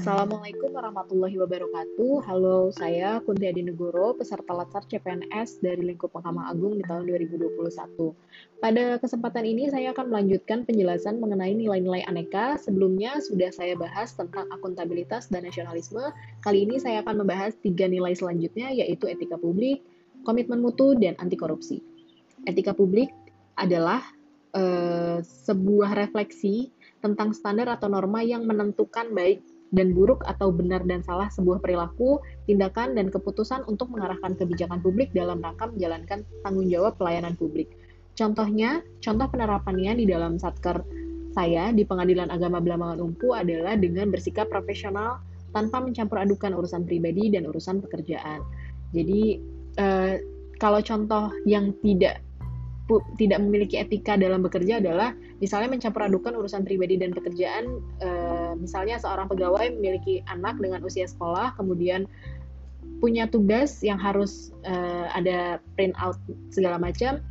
Assalamualaikum warahmatullahi wabarakatuh. Halo, saya Kunti Adi Negoro, peserta Latsar CPNS dari Lingkup Mahkamah Agung di tahun 2021. Pada kesempatan ini saya akan melanjutkan penjelasan mengenai nilai-nilai aneka. Sebelumnya sudah saya bahas tentang akuntabilitas dan nasionalisme. Kali ini saya akan membahas tiga nilai selanjutnya, yaitu etika publik, komitmen mutu, dan anti korupsi. Etika publik adalah uh, sebuah refleksi tentang standar atau norma yang menentukan baik dan buruk atau benar dan salah sebuah perilaku, tindakan, dan keputusan untuk mengarahkan kebijakan publik dalam rangka menjalankan tanggung jawab pelayanan publik. Contohnya, contoh penerapannya di dalam satker saya di Pengadilan Agama Belambangan Umpu adalah dengan bersikap profesional tanpa mencampur adukan urusan pribadi dan urusan pekerjaan. Jadi, eh, kalau contoh yang tidak tidak memiliki etika dalam bekerja adalah misalnya mencampur adukan urusan pribadi dan pekerjaan e, misalnya seorang pegawai memiliki anak dengan usia sekolah kemudian punya tugas yang harus e, ada print out segala macam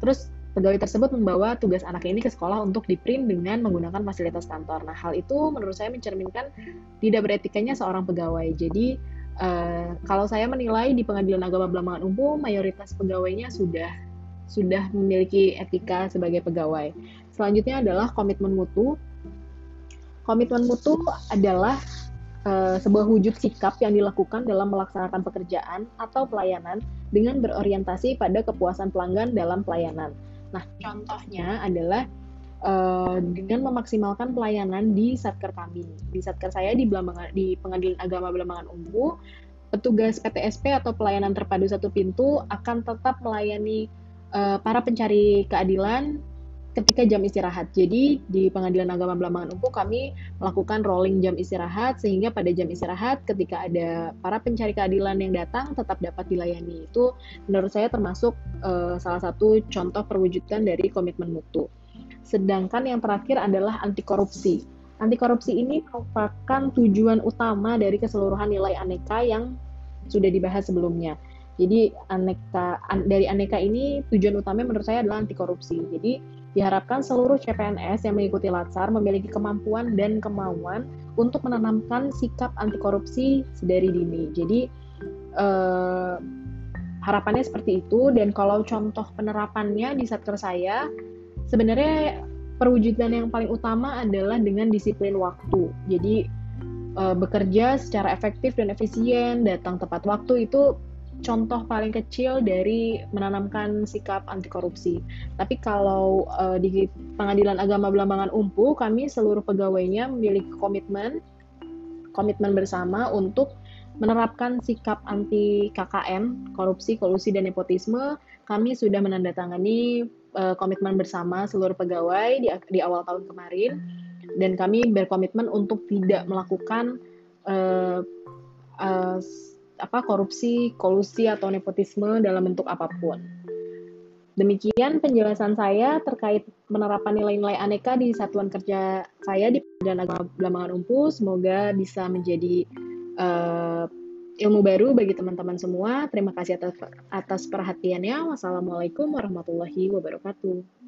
terus pegawai tersebut membawa tugas anak ini ke sekolah untuk di-print dengan menggunakan fasilitas kantor. Nah, hal itu menurut saya mencerminkan tidak beretikanya seorang pegawai. Jadi, uh, kalau saya menilai di Pengadilan Agama Belambangan Umum, mayoritas pegawainya sudah sudah memiliki etika sebagai pegawai. Selanjutnya adalah komitmen mutu. Komitmen mutu adalah uh, sebuah wujud sikap yang dilakukan dalam melaksanakan pekerjaan atau pelayanan dengan berorientasi pada kepuasan pelanggan dalam pelayanan. Nah, contohnya adalah uh, dengan memaksimalkan pelayanan di satker kami. Di satker saya di Belambangan, di Pengadilan Agama Belambangan Umbu, petugas PTSP atau pelayanan terpadu satu pintu akan tetap melayani uh, para pencari keadilan ketika jam istirahat. Jadi di Pengadilan Agama Belambangan Umpu kami melakukan rolling jam istirahat sehingga pada jam istirahat ketika ada para pencari keadilan yang datang tetap dapat dilayani. Itu menurut saya termasuk uh, salah satu contoh perwujudan dari komitmen mutu. Sedangkan yang terakhir adalah anti korupsi. Anti korupsi ini merupakan tujuan utama dari keseluruhan nilai aneka yang sudah dibahas sebelumnya. Jadi aneka an, dari aneka ini tujuan utamanya menurut saya adalah anti korupsi. Jadi diharapkan seluruh CPNS yang mengikuti Latsar memiliki kemampuan dan kemauan untuk menanamkan sikap anti korupsi sedari dini. Jadi eh, harapannya seperti itu dan kalau contoh penerapannya di satker saya sebenarnya perwujudan yang paling utama adalah dengan disiplin waktu. Jadi eh, bekerja secara efektif dan efisien, datang tepat waktu itu contoh paling kecil dari menanamkan sikap anti korupsi. Tapi kalau uh, di Pengadilan Agama Belambangan Umpu, kami seluruh pegawainya memiliki komitmen komitmen bersama untuk menerapkan sikap anti KKN, korupsi, kolusi dan nepotisme. Kami sudah menandatangani uh, komitmen bersama seluruh pegawai di, di awal tahun kemarin dan kami berkomitmen untuk tidak melakukan uh, uh, apa korupsi, kolusi atau nepotisme dalam bentuk apa pun. Demikian penjelasan saya terkait penerapan nilai-nilai aneka di satuan kerja saya di Pengadilan Agama Belambangan Umpu. Semoga bisa menjadi uh, ilmu baru bagi teman-teman semua. Terima kasih atas, atas perhatiannya. Wassalamualaikum warahmatullahi wabarakatuh.